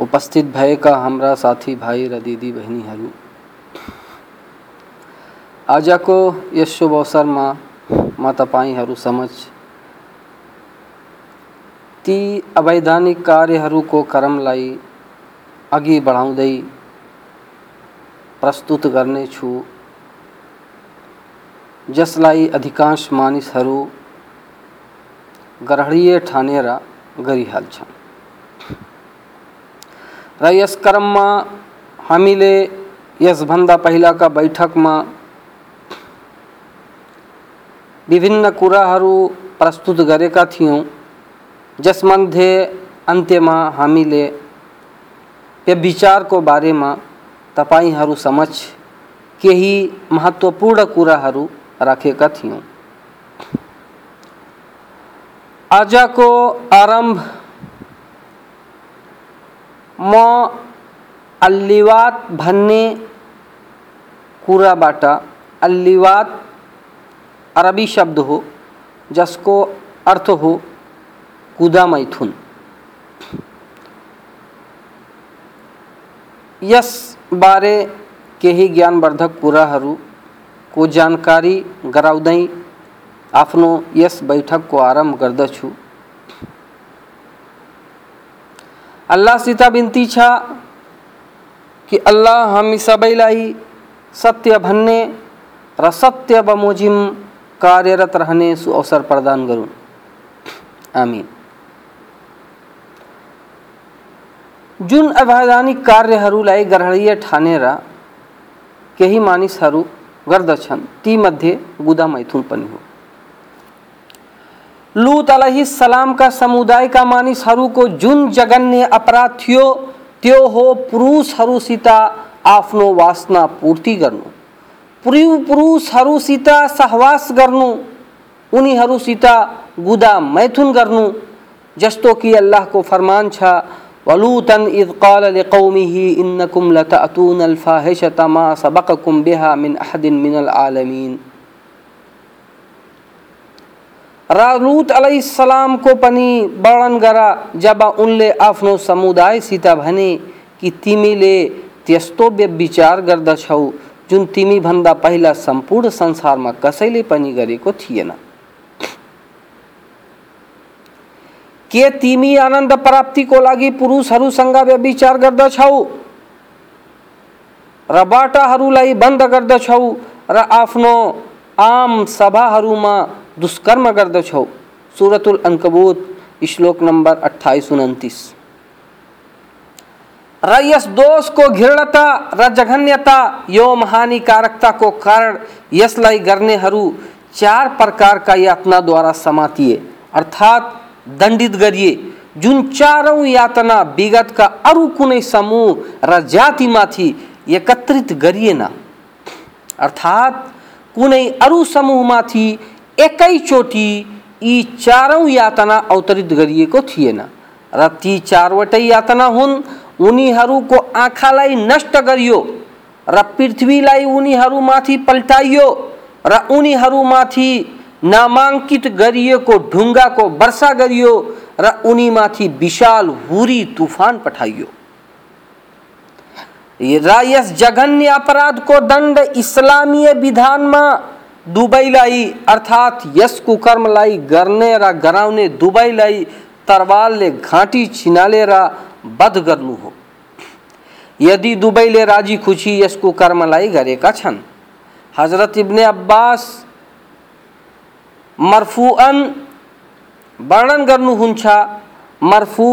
उपस्थित भएका हाम्रा साथी भाइ र दिदी बहिनीहरू आजको यस शुभ अवसरमा म तपाईँहरू समक्ष ती अवैधानिक कार्यहरूको क्रमलाई अघि बढाउँदै प्रस्तुत गर्नेछु जसलाई अधिकांश मानिसहरू ग्रहणीय ठानेर गरिहाल्छन् र यस क्रममा हामीले यसभन्दा पहिलाका बैठकमा विभिन्न कुराहरू प्रस्तुत गरेका थियौँ जसमध्ये अन्त्यमा हामीले व्यभिचारको बारेमा तपाईँहरू समक्ष केही महत्त्वपूर्ण कुराहरू राखेका थियौँ। आजको आरंभ म अल्लिवात भन्ने कुराबाट, अल्लिवात अरबी शब्द हो, जसको अर्थ हो कुदा मैथुन यस बारे केही ज्ञानवर्धक कुराहरूको जानकारी गराउँदै आफ्नो यस बैठकको आरंभ गर्दछु। अल्लाहसित बिन्ती छ कि अल्लाह हामी सबैलाई सत्य भन्ने र सत्य बमोजिम कार्यरत रहने सुअवसर प्रदान गरून्। आमीन। जुन अवैधानिक कार्यहरूलाई ग्रहणीय ठानेर केही मानिसहरू गर्दछन् तीमध्ये गुदा मैथुन पनि हो। लुत सलामका समुदायका मानिसहरूको जुन जगन्य अपराध थियो, त्यो हो पुरुषहरूसित आफ्नो वासना पूर्ति गर्नु, पुरु पुरुषहरूसित सहवास गर्नु, उनीहरूसित गुदा मैथुन गर्नु, जस्तो कि अल्लाहको फरमान छ वलूतन इद क़ाल लिक़ौमिही, इन्नकुम लतअतून अल-फाहिशत मा सबक़कुम बिहा मिन अहदिन मिनल आलमीन। र लूत अलैहिस्सलामको पनि वर्णन गरा, जब उनले आफ्नो समुदायसित भने कि तिमीले त्यस्तो व्यविचार गर्दछौ, जुन तिमीभन्दा पहिला सम्पूर्ण संसारमा कसैले पनि गरेको थिएन। के तिमी आनन्द प्राप्तिको लागि पुरुषहरूसँग व्यविचार गर्दछौ। र बाटाहरूलाई बंद गर्दछौ र आफ्नो आम सभाहरूमा दुष्कर्म गर्दछौ। सुरतुल अङ्कबुत श्लोक नम्बर अठाइस उन्तिस। र यस दोषको घृणता र जघन्यता यो महानिकारकताको कारण यसलाई गर्नेहरू चार प्रकारका यातनाद्वारा समातिए। अर्थात् दण्डित गरिए। जुन चारौँ यातना विगतका अरू कुनै समूह र जातिमाथि एकत्रित गरिएन। अर्थात् कुनै अरू समूहमाथि एकैचोटि यी चारौँ यातना अवतरित गरिएको थिएन र ती चारवटै यातना हुन्, उनीहरूको आँखालाई नष्ट गरियो र पृथ्वीलाई उनीहरूमाथि पल्टाइयो र उनीहरूमाथि नामाङ्कित गरिएको ढुङ्गाको वर्षा गरियो, र उनीमाथि विशाल हुरी तुफान पठाइयो। र यस जघन्य अपराधको दण्ड इस्लामीय विधानमा दुवैलाई अर्थात् यस कुकर्मलाई गर्ने र, गराउने तरवालले घाँटी छिनालेर वध गर्नु हो। यदि दुवैले राज़ी खुसी यस कुकर्मलाई गरेका छन्, हज़रत इब्ने अब्बास मर्फुअन वर्णन गर्नुहुन्छ मर्फु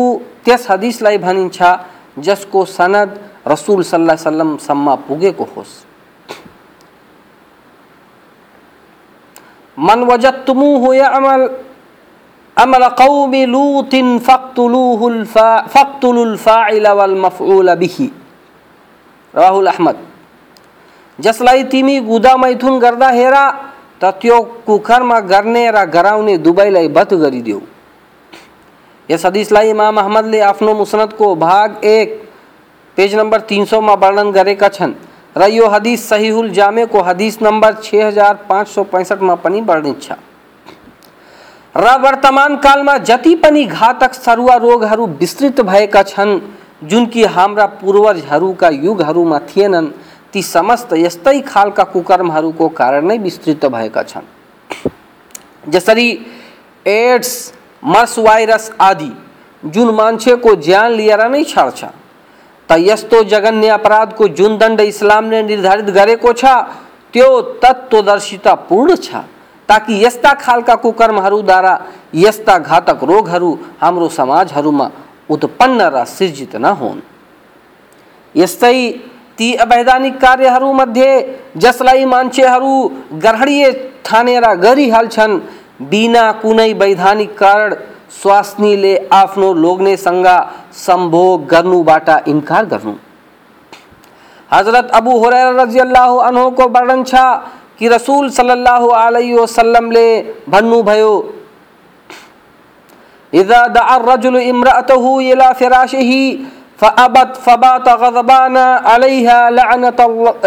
त्यस हदिसलाई भनिन्छ, जसको सनद रसुल सल्लाह सल्लमसम्म पुगेको होस्। मन वजत्तुमु हो या अमल अमर कौम लूतिन फ़क्तुलूहुल फ़क्तुलुल फ़ाइल वल मफ़ऊल बिही। राहुल अहमद। जसलाई तिमी गुदा मैथुन गर्दा हेरा त्यो कुखरमा गर्ने र गराउने दुवैलाई बध गरिदेऊ यस हदिसलाई इमाम अहमदले आफ्नो मुसनदको भाग एक, पेज नम्बर तिन सौमा वर्णन गरेका छन् र यो हदिस सहिहुल जामेको हदिस नम्बर छ हज़ार पाँच सौ पैँसठमा पनि वर्णित छ। र वर्तमान कालमा जति पनि घातक सरुवा रोगहरू विस्तृत भएका छन्, जुन कि हाम्रा पूर्वजहरूका युगहरूमा थिएनन् ती समस्त यस्तै खालका कुकर्महरूको कारण नै विस्तृत भएका छन्। जसरी एड्स, मर्स भाइरस आदि जुन मान्छेको ज्यान लिएर नै छाड्छ, त यस्तो जघन्य अपराधको जुन दण्ड इस्लामले निर्धारित गरेको छ, त्यो तत्त्वदर्शितापूर्ण छ, ताकि यस्ता खालका कुकर्महरूद्वारा यस्ता घातक रोगहरू हाम्रो समाजहरूमा उत्पन्न र सिर्जित नहुन्। यस्तै ती अवैधानिक कार्यहरूमध्ये जसलाई मान्छेहरू ग्रहणीय ठानेर गरिहाल्छन्, बिना कुनै वैधानिक कारण स्वास्नीले आफ्नो लोग्नेसँग सम्भोग गर्नुबाट इन्कार गर्नु। हज़रत अबू हुरैरा रजियल्लाहु अन्हुको वर्णन छ कि रसूल सल्लल्लाहु अलैहि वसल्लमले भन्नुभयो, इजा दअ रजुल इम्रअतहु इला फिराशिही फअबत फबात गज़बाना अलैहा लअनत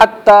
हत्ता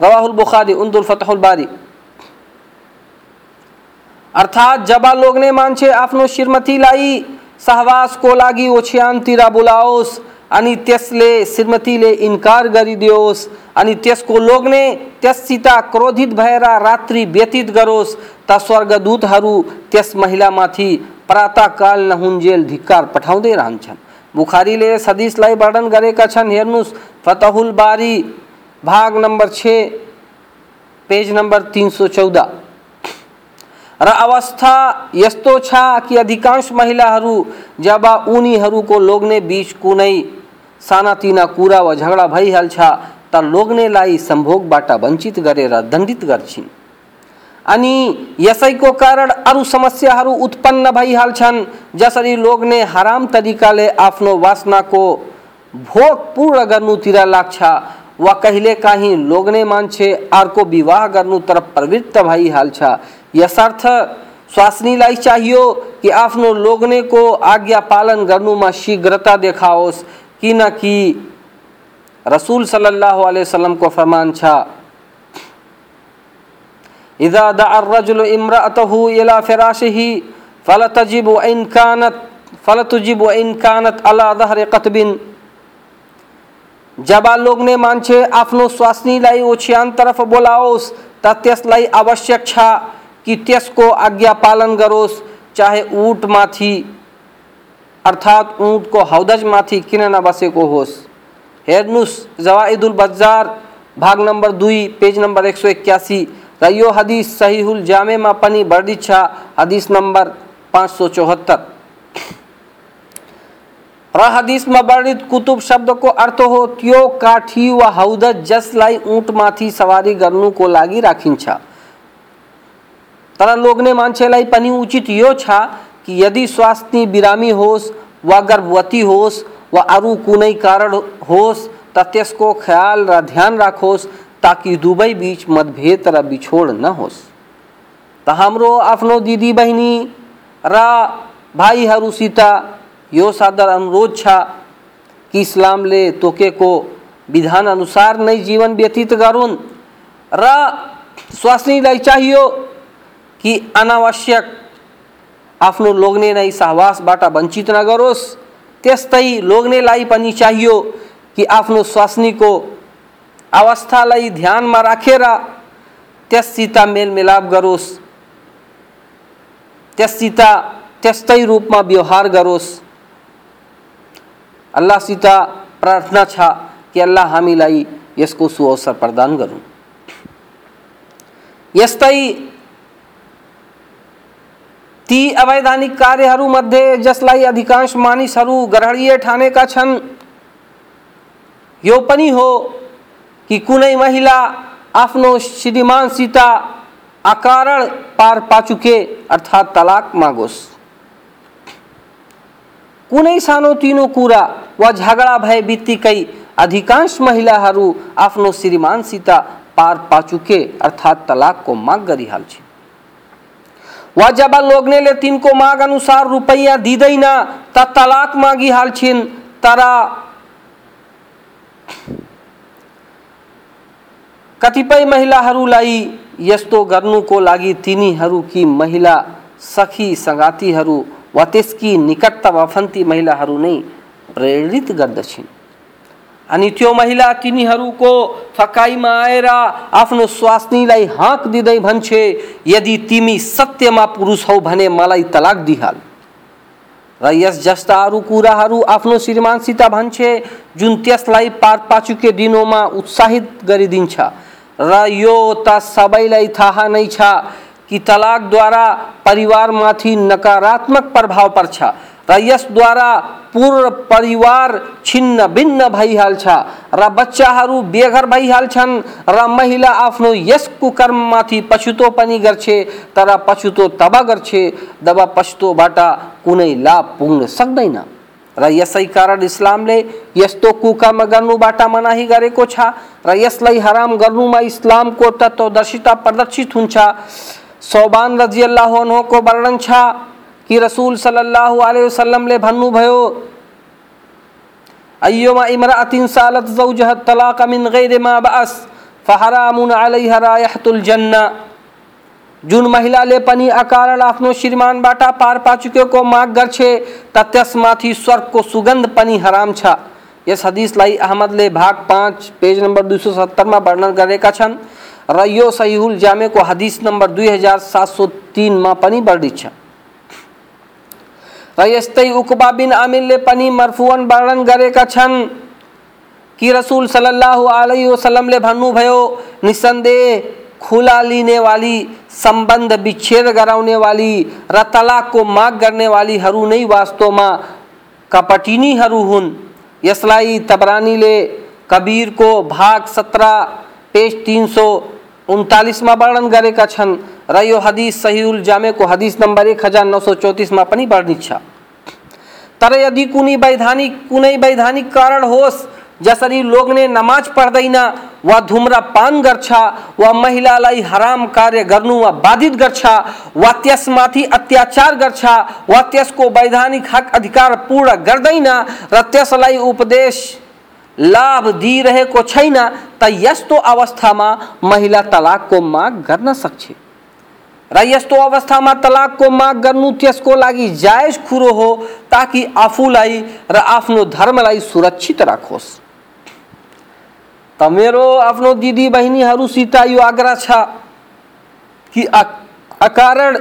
रवाहुल बुखारी उन्दुल फतहुल बारी अर्थात जब लोग्ने लाई सहवास को लागी ओछियान ओछ्यानतिर बोलाओस् अनि त्यसले श्रीमतीले इन्कार गरिदियोस्, अनि त्यसको लोग्ने त्यससित क्रोधित भएर रात्रि व्यतीत गरोस्, त स्वर्गदूतहरू त्यस महिलामाथि प्रातःकाल नहुन्जेल धिक्कार पठाउँदै रहन्छन्। बुखारीले सदिसलाई वर्णन गरेका छन्, हेर्नुहोस्, फतहुल बारी, भाग नम्बर छ, पेज नम्बर तिन सौ चौध। र अवस्था यस्तो छ कि अधिकांश महिलाहरू जब उनीहरूको लोग्ने बिच कुनै सानातिना कुरा वा झगडा भइहाल्छ त लोग्नेलाई सम्भोगबाट वञ्चित गरेर दण्डित गर्छिन्। अनि यसैको कारण अरू समस्याहरू उत्पन्न भइहाल्छन् जसरी लोग्ने हराम तरिकाले आफ्नो वासनाको भोग पूर्ण गर्नुतिर लाग्छ, वा कहिलेकाहीँ लोग्ने मान्छे अर्को विवाह गर्नुतर्फ प्रवृत्त भइहाल्छ यसर्थ, स्वास्नीलाई चाहियो कि आफ्नो लोग्नेको आज्ञा पालन गर्नुमा शीघ्रता देखाओस् किनकि रसूल सल्लल्लाहु अलैहि वसल्लम को फरमान छा। इदा दर्रजुल इम्रअतहु इला फिराशिही फलतजिब इन कानत, फलतुजिब इन कानत अला दहर कतबिन। जब लोग्ने मान्छे आफ्नो स्वास्नीलाई ओछ्यान तरफ़ बोलाओस, त त्यसलाई आवश्यक छ कि त्यसको आज्ञा पालन गरोस् चाहे ऊँटमाथि अर्थात् ऊँटको हौदजमाथि किन नबसेको होस् हेर्नुहोस् जवाइदुल बजार भाग नम्बर दुई, पेज नम्बर एक सौ एक्कासी र हदिस सहिहुल जामेमा पनि वर्णित छ, हदिस नम्बर पाँच सौ चौहत्तर। र हदिसमा वर्णित कुतुब शब्दको अर्थ हो, त्यो काठी वा हौदज जसलाई ऊँटमाथि सवारी गर्नुको लागि राखिन्छ तर लोग्ने मान्छेलाई पनि उचित यो छ कि यदि स्वास्थ्य बिरामी होस्, वा गर्भवती होस्, वा अरू कारण होस् त त्यसको ख्याल र ध्यान राखोस्, ताकि दुवै बीच मतभेद र बिछोड नहोस् त हाम्रो आफ्नो दिदी बहिनी, र भाइहरूसित यो सादर अनुरोध छ कि इस्लामले तोकेको विधान अनुसार नै जीवन व्यतीत गरून् र स्वास्नीलाई चाहियो कि अनावश्यक आफ्नो लोग्ने नै सहवासबाट वञ्चित नगरोस्। त्यस्तै लोग्नेलाई पनि चाहियो कि आफ्नो स्वास्नीको अवस्थालाई ध्यानमा राखेर त्यससित मेलमिलाप गरोस्। त्यससित, त्यस्तै रूपमा व्यवहार गरोस्। अल्लाहसित प्रार्थना छ कि अल्लाह हामीलाई यसको सुअवसर प्रदान गरून्। यस्तै ती अवैधानिक कार्यहरूमध्ये जसलाई अधिकांश मानिसहरू ग्रहणीय ठानेका छन्। यो पनि हो कि कुनै महिला आफ्नो श्रीमान सीता अकारण पार पाचुके अर्थात् तलाक मागोस्। कुनै सानोतिनो कुरा वा झगडा भए बित्तिकै अधिकांश महिलाहरू आफ्नो श्रीमानसित पार पाचुके अर्थात् तलाकको माग गरिहाल्छन्। वा जब लोग्नेले तिनको माग अनुसार रुपैयाँ दिँदैन त तलाक मागिहाल्छिन् तर कतिपय महिलाहरूलाई यस्तो गर्नुको लागि तिनीहरूकी महिला सखी सङ्गातीहरू वा त्यसकी निकट वफन्ती महिलाहरू नै प्रेरित गर्दछिन्। अनि त्यो महिला तिनीहरूको फकाइमा आएर आफ्नो स्वास्नीलाई हाँक दिँदै भन्छे, यदि तिमी सत्यमा पुरुष हौ भने मलाई तलाक दिहाल र यस जस्ता अरू कुराहरू आफ्नो श्रीमानसित भन्छे, जुन त्यसलाई पार पाचुके दिनोमा उत्साहित गरिदिन्छ। र यो त सबैलाई थाहा नै छ कि तलाकद्वारा परिवारमाथि नकारात्मक प्रभाव पर्छ। र यसद्वारा पूर्ण परिवार छिन्न भिन्न भइहाल्छ र बच्चाहरू बेघर भइहाल्छन् र महिला आफ्नो यस कुकर्ममाथि पछुतो पनि गर्छे, तर पछुतो तब गर्छे जब पछुतोबाट कुनै लाभ पुग्न सक्दैन। र यसै कारण इस्लामले यस्तो कुकर्म गर्नुबाट मनाही गरेको छ र यसलाई हराम गर्नुमा इस्लामको तत्वदर्शिता प्रदर्शित हुन्छ। सोबान रज़ी अल्लाह को वर्णन छ कि रसूल सल्लल्लाहु अलैहि वसल्लम ले भन्नु भयो, अय्युमा इमरातिन सालत ज़ौजह तलाक मिन गैर मा बअस, फहरामुन अलैहा रायहतुल जन्ना। जुन महिलाले पनि अकारण आफ्नो श्रीमानबाट पार पाचुकेको माग गर्छे त त्यसमाथि स्वर्गको सुगन्ध पनि हराम छ। यस हदिसलाई अहमदले भाग पाँच, पेज नम्बर दुई सौ सत्तरमा वर्णन गरेका छन् र यो सहिहुल जामेको हदिस नम्बर दुई हज़ार सात सौ तिनमा पनि वर्णित छ। र यस्तै उकबा बिन आमिरले पनि मर्फुअन वर्णन गरेका छन् कि रसूल सल्लल्लाहु अलैहि वसल्लमले भन्नुभयो निसन्देह खुला लिने वाली, संबंध विच्छेद गराउने वाली र तलाकको माग गर्ने वालीहरू नै वास्तवमा कपटिनीहरू हुन्। यसलाई तबरानीले कबीरको भाग सत्र पेज तिन सौ उन्तालिसमा वर्णन गरेका छन्। र यो हदिस सहीउल जामेको हदिस नम्बर एक हज़ार नौ सौ चौतिसमा पनि वर्णित छ। तर यदि कुनै वैधानिक कुनै वैधानिक कारण होस्, जसरी लोग्ने नमाज़ पढ्दैन वा धुम्रपान गर्छ, वा महिलालाई हराम कार्य गर्नुमा बाधित गर्छ, वा त्यसमाथि अत्याचार गर्छ, वा त्यसको वैधानिक हक अधिकार पूर्ण गर्दैन, र त्यसलाई उपदेश लाभ दिइरहेको छैन त यस्तो अवस्थामा महिला तलाकको माग गर्न सक्छ। र यस्तो अवस्थामा तलाकको माग गर्नु त्यसको लागि जायज़ कुरो हो, ताकि आफूलाई र आफ्नो धर्मलाई सुरक्षित राखोस्। त मेरो आफ्नो दिदी बहिनीहरूसित यो आग्रह छ कि अकारण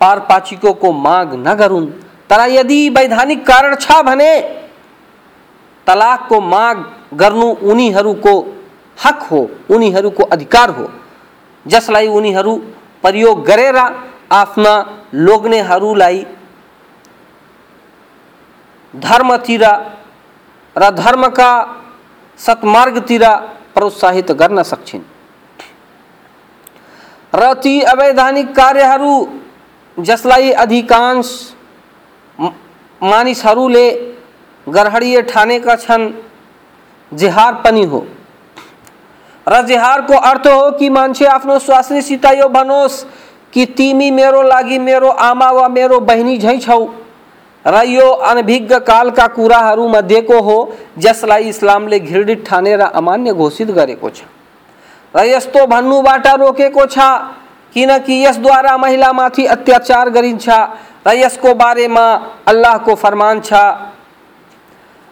पारपाचिको माग नगरून् तर यदि वैधानिक कारण छ भने तलाकको माग गर्नु उनीहरूको हक हो उनीहरूको अधिकार हो। जसलाई उनीहरू प्रयोग गरेर आफ्ना लोग्नेहरूलाई धर्मतिर र धर्मका सत्मार्गतिर प्रोत्साहित गर्न सक्छन्। र ती अवैधानिक कार्यहरू जसलाई अधिकांश मानिसहरूले गरहडीय ठानेका छन् जिहार पनि हो। र जिहारको अर्थ हो कि मान्छे आफ्नो स्वास्नीसित यो भनोस् कि तिमी मेरो लागि मेरो आमा वा मेरो बहिनी झैँ छौ। र यो अनभिज्ञ कालका कुराहरूमध्येको हो, जसलाई इस्लामले घृणित ठानेर अमान्य घोषित गरेको छ। र यस्तो भन्नुबाट रोकेको छ, किनकि यसद्वारा महिलामाथि अत्याचार गरिन्छ। र यसको बारेमा अल्लाहको फरमान छ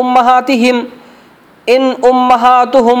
उम्महातिहिम इन उम्महातुहुम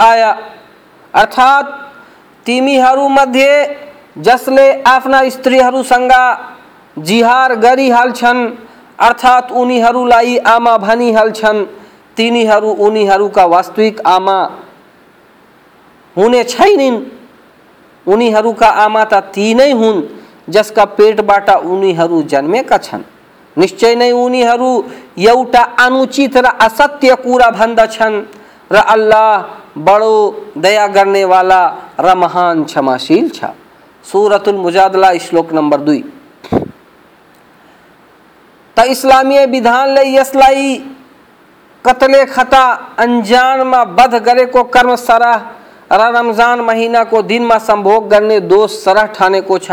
आया अर्थात तिमीहरू मध्ये जसले आफ्ना स्त्रीहरूसँग जिहार गरिहाल्छन्, अर्थात् उनीहरूलाई आमा भनिहाल्छन्, तिनीहरू उनीहरूका वास्तविक आमा हुने छैनन्। उनीहरूका आमा त ती नै हुन्, जसका पेटबाट उनीहरू जन्मेका छन्। निश्चय नै उनीहरू एउटा अनुचित र असत्य कुरा भन्दछन् र अल्लाह बडो दया गर्नेवाला र महान क्षमाशील छ। सुरतुल मुजादला, श्लोक नम्बर दुई। त इस्लामीय विधानले यसलाई कतले खता अन्जानमा बध गरेको कर्म सरह रमज़ान महिनाको दिनमा सम्भोग गर्ने दोष सरह ठानेको छ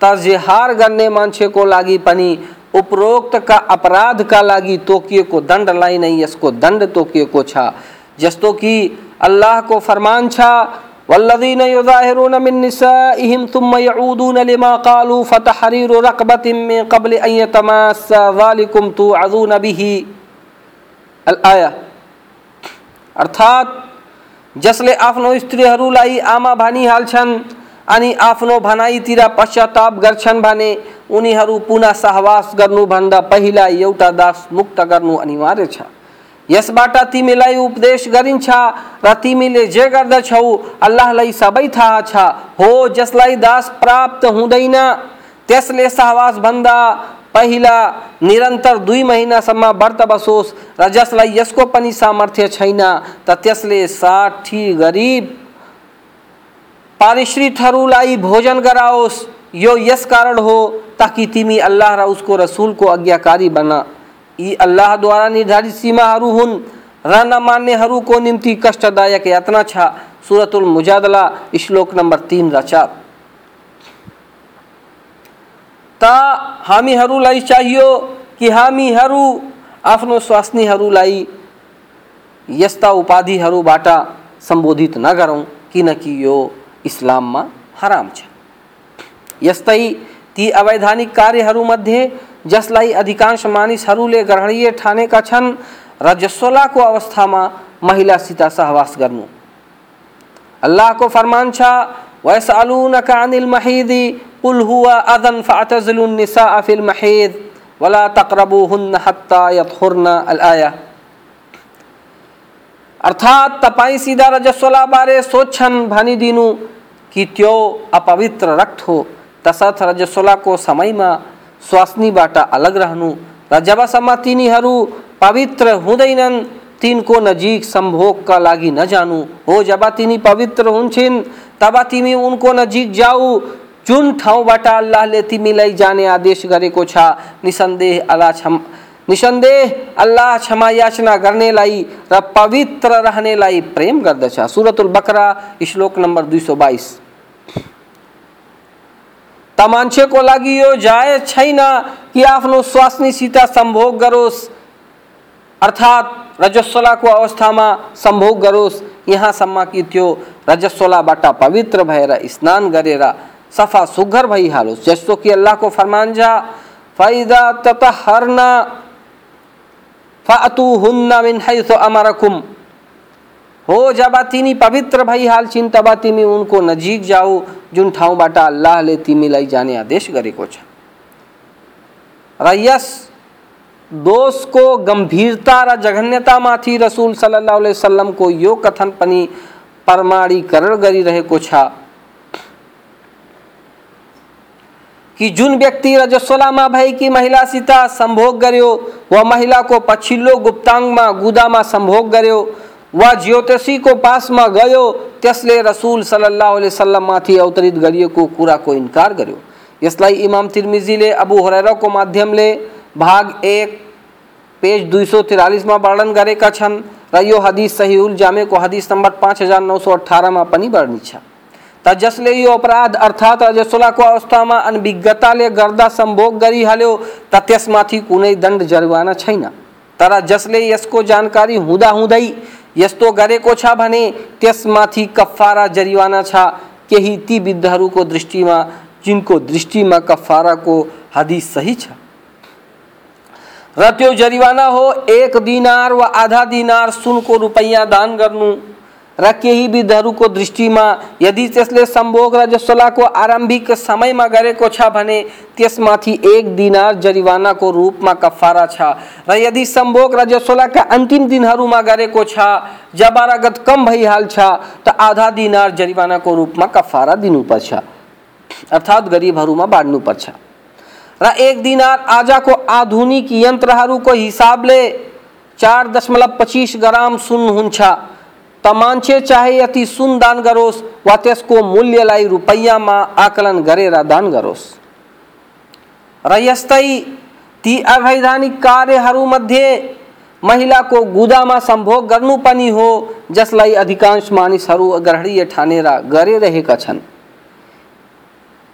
त जिहार गर्ने मान्छेको लागि पनि उपरोक्तका अपराधका लागि तोकिएको दण्डलाई नै यसको दण्ड तोकिएको छ। जस्तो कि अल्लाहको फरमान छ, वल्लदीन युजाहिरून मिन निसाइहिम थुम्म यऊदून लिमा कालू फतहरीरु रकबतिन मिन क़ब्ल अन यतमास्सा ज़ालिकुम तुअज़ून बिही। अल, आया। अर्थात जसले आफ्नो स्त्रीहरूलाई आमा भनी हाल्छन् अनि आफ्नो भनाइतिर पश्चाताप गर्छन् भने उनीहरू पुनः सहवास गर्नुभन्दा पहिला एउटा दास मुक्त गर्नु अनिवार्य छ। यसबाट तिमीलाई उपदेश गरिन्छ र तिमीले जे गर्दछौ, अल्लाहलाई सबै थाहा छ। हो, जसलाई दास प्राप्त हुँदैन, त्यसले सहवासभन्दा पहिला निरन्तर दुई महिनासम्म व्रत बसोस्। र जसलाई यसको पनि सामर्थ्य छैन। त त्यसले साठी गरिब पारिश्रितहरूलाई भोजन गराओस्। यो यस कारण हो ताकि तिमी अल्लाह र उसको रसुलको आज्ञाकारी बना। यी अल्लाहद्वारा निर्धारित सीमाहरू हुन्। र नमान्नेहरूको निम्ति कष्टदायक यातना छ। सुरतुल मुजादला, श्लोक नम्बर तिन र चार। त हामीहरूलाई चाहियो कि हामीहरू आफ्नो स्वास्नीहरूलाई यस्ता उपाधिहरूबाट सम्बोधित नगरौँ, किनकि यो इस्लाममा हराम छ। यस्तै ती अवैधानिक कार्यहरूमध्ये, जसलाई अधिकांश मानिसहरूले ग्रहणीय ठानेका छन् र जसोलाको अवस्थामा महिलासित सहवास गर्नु। अल्लाहको फरमान छ वयसअलूनका अनिल महीदी कुल हुवा अदन फअतज़िलुन निसाअ फिल महीद वला तक़रबूहुन्न हत्ता यतहुरन अल अर्थात तपाईँ सिधा रजस्वला बारे सोच्छन् भनिदिनु कि त्यो अपवित्र रक्त हो, तसर्थ रजस्वलाको समयमा स्वास्नीबाट अलग रहनु र जबसम्म तिनीहरू पवित्र हुँदैनन् तिनको नजिक सम्भोगका लागि नजानु हो जब तिनी पवित्र हुन्छन् तब तिमी उनको नजिक जाऊ जुन ठाउँबाट अल्लाहले तिमीलाई जाने आदेश गरेको छ। निसन्देह अल्लाह क्षम निसन्देह अल्लाह क्षमा याचना गर्नेलाई र पवित्र रहनेलाई प्रेम गर्दछ सुरतुल बकरा श्लोक नम्बर दुई सौ बाइस त मान्छेको लागि यो जायज़ छैन कि आफ्नो स्वास्नीसित सम्भोग गरोस्। अर्थात् रजस्वलाको अवस्थामा सम्भोग गरोस्। यहाँसम्म कि त्यो रजस्वलाबाट पवित्र भएर स्नान गरेर। सफ़ा सुग्घर भइहालोस् जस्तो कि अल्लाहको फरमान छ फैदा ततहरना फअतुहुन्न मिन हैसु अमरकुम। हो जब तिनी पवित्र भइहाल्छिन् तब तिमी उनको नजिक जाऊ जुन ठाउँबाट अल्लाहले तिमीलाई जाने आदेश गरेको छ। र यस दोषको गम्भीरता र जघन्यतामाथि रसुल सल्लाह वसल्लमको यो कथन पनि प्रमाणीकरण गरिरहेको छ। कि जुन व्यक्ति रजस्वलामा भएकी महिलासित गर्यो, वा महिलाको पछिल्लो गुप्ताङ्गमा, गुदामा सम्भोग गर्यो, वा ज्योतिषीको पासमा गयो, त्यसले रसुल सल्लाह वसल्लममाथि अवतरित गरिएको कुराको इन्कार गर्यो। यसलाई इमाम तिर्मिजीले अबु हुरैराको माध्यमले भाग एक, पेज दुई सौ तिरालिसमा वर्णन गरेका छन् र यो हदिस सहीउल जामेको हदिस नम्बर पाँच हज़ार नौ सौ अठारमा पनि वर्णित जसले यो अपराध, अर्थात् रजस्वलाको अवस्थामा अनभिज्ञताले गर्दा सम्भोग गरिहाल्यो त त्यसमाथि कुनै दण्ड जरिवाना छैन। तर जसले यसको जानकारी हुँदाहुँदै यस्तो गरेको छ भने त्यसमाथि कफारा जरिवाना छ। केही ती वृद्धहरूको दृष्टिमा, जिनको दृष्टिमा कफाराको सही छ। र त्यो जरिवाना हो, एक दिनार वा आधा दिनार सुनको रुपैयाँ दान गर्नु। र केही विधहरूको दृष्टिमा यदि त्यसले सम्भोग र जसोलाको आरम्भिक समयमा गरेको छ भने, त्यसमाथि एक दिनार जरिवानाको रूपमा कफारा छ। र यदि सम्भोग र जसोलाका अन्तिम दिनहरूमा गरेको छ जब रगत कम भइहाल्छ त आधा दिनार जरिवानाको रूपमा कफारा दिनुपर्छ अर्थात् गरिबहरूमा बाँड्नुपर्छ र एक दिनार आजाको आधुनिक यन्त्रहरूको हिसाबले चार दशमलव पच्चिस ग्राम सुन हुन्छ। त मान्छे चाहे यति सुन दान गरोस् वा त्यसको मूल्यलाई रुपैयाँमा आकलन गरेर दान गरोस्। र यस्तै ती अवैधानिक कार्यहरूमध्ये महिलाको गुदामा सम्भोग गर्नु पनि हो जसलाई अधिकांश मानिसहरू ग्रहणीय ठानेर गरिरहेका छन्।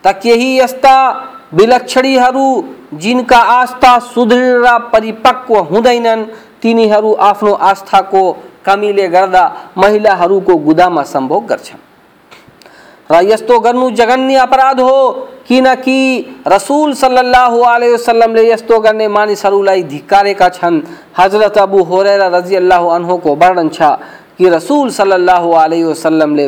त केही यस्ता विलक्षणीहरू जिनका आस्था सुदृढ र परिपक्व हुँदैनन्, तिनीहरू आफ्नो आस्थाको महिलाहरूको गुदामा सम्भोग गर्छन्। र यस्तो गर्नु जघन्य अपराध हो, किनकि रसुल सल्लल्लाहु अलैहि वसल्लमले यस्तो गर्ने मानिसहरूलाई धिक्कारेका छन्। हज़रत अबु होरेरा रज़ी अल्लाह अनहुको वर्णन छ कि रसूल सल्लल्लाहु अलैहि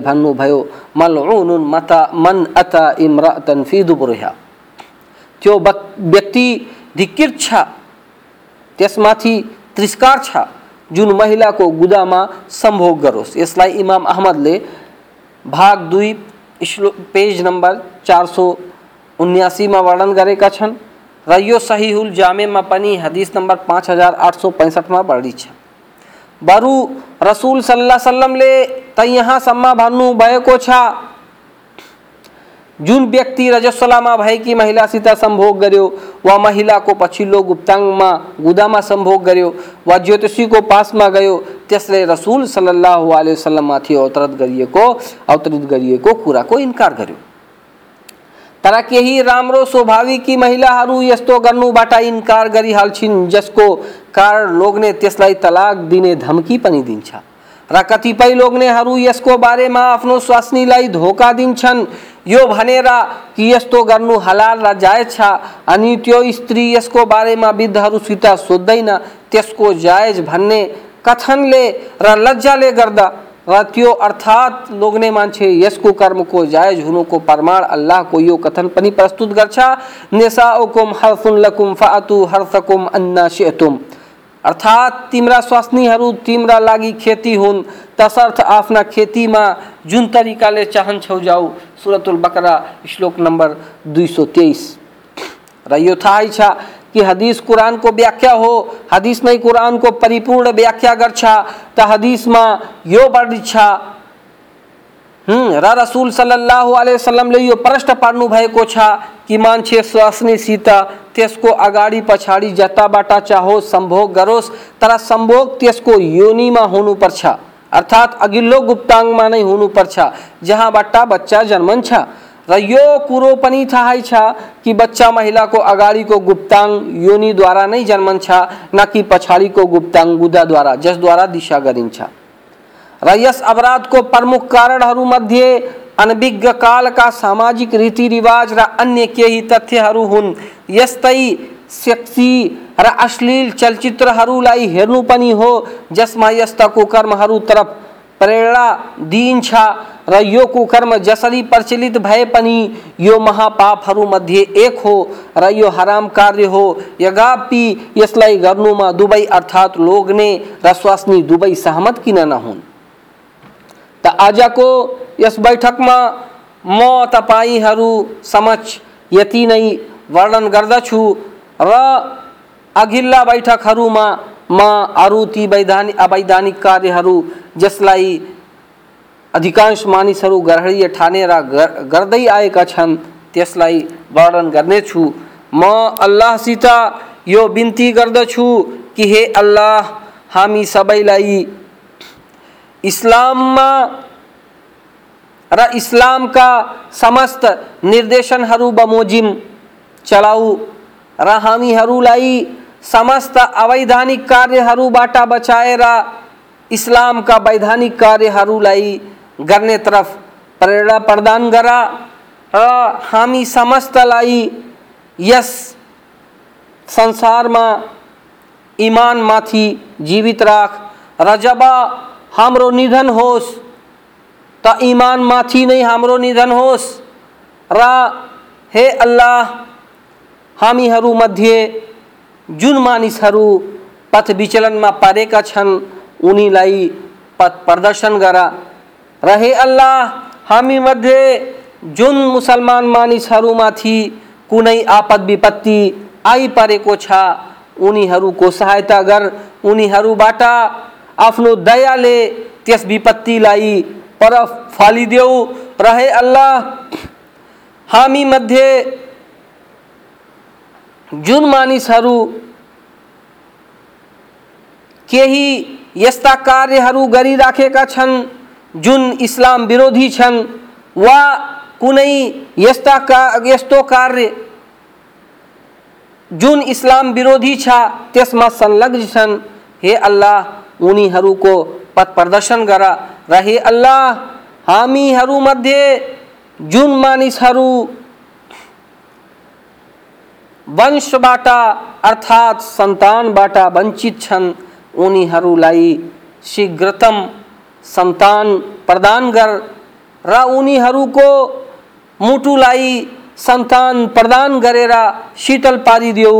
भन्नुभयो मलउनुन मता, मन अत इमरातन फ़ी त्यो व्यक्ति धिक्कित छ, त्यसमाथि तिरस्कार छ। जुन महिलाको गुदामा सम्भोग गरोस्। यसलाई इमाम अहमदले भाग दुई पेज नंबर चार सौ उन्यासीमा वर्णन गरेका छन् र यो सहिहुल जामेमा पनि हदिस नम्बर पाँच हज़ार आठ सौ पैँसठमा बढी छ। बरु रसुल सल्लाह सल्लमले त यहाँसम्म भन्नुभएको छ जुन व्यक्ति रजस्वलामा भएकी महिलासित सम्भोग गर्यो, वा महिलाको पछिल्लो गुप्ताङ्गमा, गुदामा सम्भोग गर्यो, वा ज्योतिषीको पासमा गयो, त्यसले रसुल सल्लाह आलसम्ममाथि अवतरित गरिएको अवतरित गरिएको कुराको इन्कार गर्यो। तर केही राम्रो स्वाभाविकी महिलाहरू यस्तो गर्नुबाट इन्कार गरिहाल्छिन्, जसको कारण लोग्ने त्यसलाई तलाक दिने धम्की पनि दिन्छ। र कतिपय लोग्नेहरू यसको बारेमा आफ्नो स्वास्नीलाई धोका दिन्छन्। यो भनेर कि यस्तो गर्नु हलाल र जायज़ छ? अनि त्यो स्त्री यसको बारेमा वृद्धहरूसित सोध्दैन, त्यसको जायज़ भन्ने कथनले र लज्जाले गर्दा र त्यो अर्थात् लोग्ने मान्छे यसको कर्मको जायज़ हुनुको प्रमाण अल्लाहको यो कथन पनि प्रस्तुत गर्छ। नेसाउकुम हर्फुन लकुम फातु हर्फकुम अन्ना शिअतुम। अर्थात् तिम्रा स्वास्नीहरू तिम्रा लागि खेती हुन्, तसर्थ आफ्ना खेतीमा जुन तरिकाले चाहन्छौ जाऊ सुरतुल बकरा, श्लोक नम्बर दुई सौ तेइस र यो कि हदीस कुरान को व्याख्या हो, हदीस में कुरान को परिपूर्ण व्याख्या गर्छ त हदीसमा यो वर्णित छ र रसुल सल्लाह वसल्लमले यो प्रश्न पार्नु भएको छ कि मान्छे स्वास्नीसित त्यसको अगाडि पछाडि जताबाट चाहो सम्भोग गरोस्, तर सम्भोग त्यसको योनिमा हुनुपर्छ अर्थात् अघिल्लो गुप्ताङ्गमा नै हुनुपर्छ जहाँबाट बच्चा जन्मन्छ र यो कुरो पनि थाहै छ कि बच्चा महिलाको अगाडिको गुप्ताङ योनिद्वारा नै जन्मन्छ न कि पछाडिको गुप्ताङ गुदाद्वारा जसद्वारा दिशा गरिन्छ। र यस अपराधको प्रमुख कारणहरूमध्ये अनभिज्ञ कालका सामाजिक रीतिरिवाज र अन्य केही तथ्यहरू हुन्। यस्तै सेक्सी र अश्लील चलचित्रहरूलाई हेर्नु पनि हो, जसमा यस्ता कुकर्महरू तरफ़ प्रेरणा दिइन्छ र यो कुकर्म जसरी प्रचलित भए पनि यो महापापहरूमध्ये एक हो र यो हराम कार्य हो। यद्यपि यसलाई गर्नुमा दुवै अर्थात् लोग्ने र स्वास्नी दुवै सहमत किन नहुन्? त आजको यस बैठकमा म तपाईँहरू समक्ष यति नै वर्णन गर्दछु। र बैठकहरूमा म अरू ती वैधानिक अवैधानिक कार्यहरू, जसलाई अधिकांश मानिसहरू ग्रहणीय ठानेर गर्दै छन्, त्यसलाई वर्णन गर्नेछु। म अल्लाहसित यो बिन्ती गर्दछु कि हे अल्लाह, हामी सबैलाई इस्लाममा र इस्लामका समस्त निर्देशनहरू बमोजिम चलाऊ। र हामीहरूलाई समस्त अवैधानिक कार्यहरूबाट बचाएर इस्लामका वैधानिक कार्यहरूलाई गर्ने तरफ़ प्रेरणा प्रदान गरा र हामी समस्तलाई यस संसारमा इमानमाथि जीवित राख र जब हाम्रो निधन होस्, त इमानमाथि नै हाम्रो निधन होस्। र हे अल्लाह हामीहरूमध्ये जुन मानिसहरू पथ विचलनमा परेका छन्, उनीलाई पथ प्रदर्शन गर। रहे अल्लाह, हामी मध्ये जुन मुसलमान मानिसहरूमाथि कुनै आपद विपत्ति आइपरेको छ, उनीहरूको सहायता गर। उनीहरूबाट आफ्नो दयाले त्यस विपत्तिलाई पर फालिदेऊ। रहे अल्लाह, हामी मध्ये जुन मानिसहरू केही यस्ता कार्यहरू जुन इस्लाम विरोधी वा कुनै यस्ता का, यस्तो कार्य, जुन इस्लाम विरोधी छ संलग्न छन्, हे अल्लाह, उनीहरूको पथ प्रदर्शन गर। र अल्लाह हामीहरूमध्ये जुन मानिसहरू वंशबाट अर्थात् सन्तानबाट वञ्चित छन् उनीहरूलाई शीघ्रतम सन्तान प्रदान गर र उनीहरूको मुटुलाई सन्तान प्रदान गरेर शीतल पारिदेऊ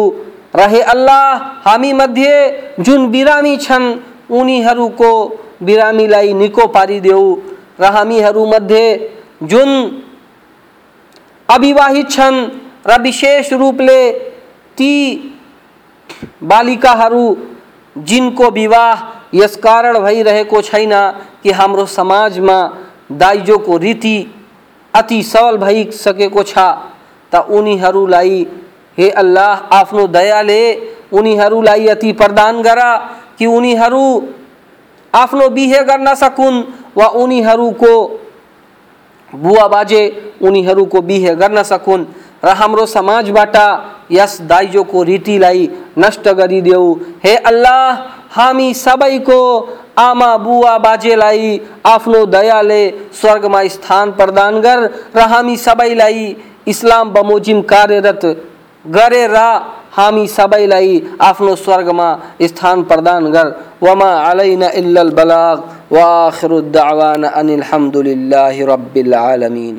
रहे अल्लाह, हामी मध्ये जुन बिरामी छन् उनीहरूको बिरामीलाई निको पारिदेऊ र हामीहरूमध्ये जुन अविवाहित विशेष रूपले ती बालिकाहरू जिनको विवाह यस कारण भइरहेको छैन कि हाम्रो समाजमा दाइजोको रीति अति सबल भइसकेको छ, त उनीहरूलाई हे अल्लाह आफ्नो दयाले उनीहरूलाई अति प्रदान गर कि उनीहरू आफ्नो बिहे गर्न सकुन् वा उनीहरूको बुवा बाजे उनीहरूको बिहे गर्न सकुन्। र हाम्रो समाजबाट यस दाइजोको रीतिलाई नष्ट गरिदेऊ हे अल्लाह, हामी सबैको आमा बुवा बाजेलाई आफ्नो दयाले स्वर्गमा स्थान प्रदान गर र हामी सबैलाई इस्लाम बमोजिम कार्यरत गरेर हामी सबैलाई आफ्नो स्वर्गमा स्थान प्रदान गर। वमा अलैना इल्लल बलाग। वा आखिरु दावाना अनिल हम्दुलिल्लाहि रब्बिल आलमीन।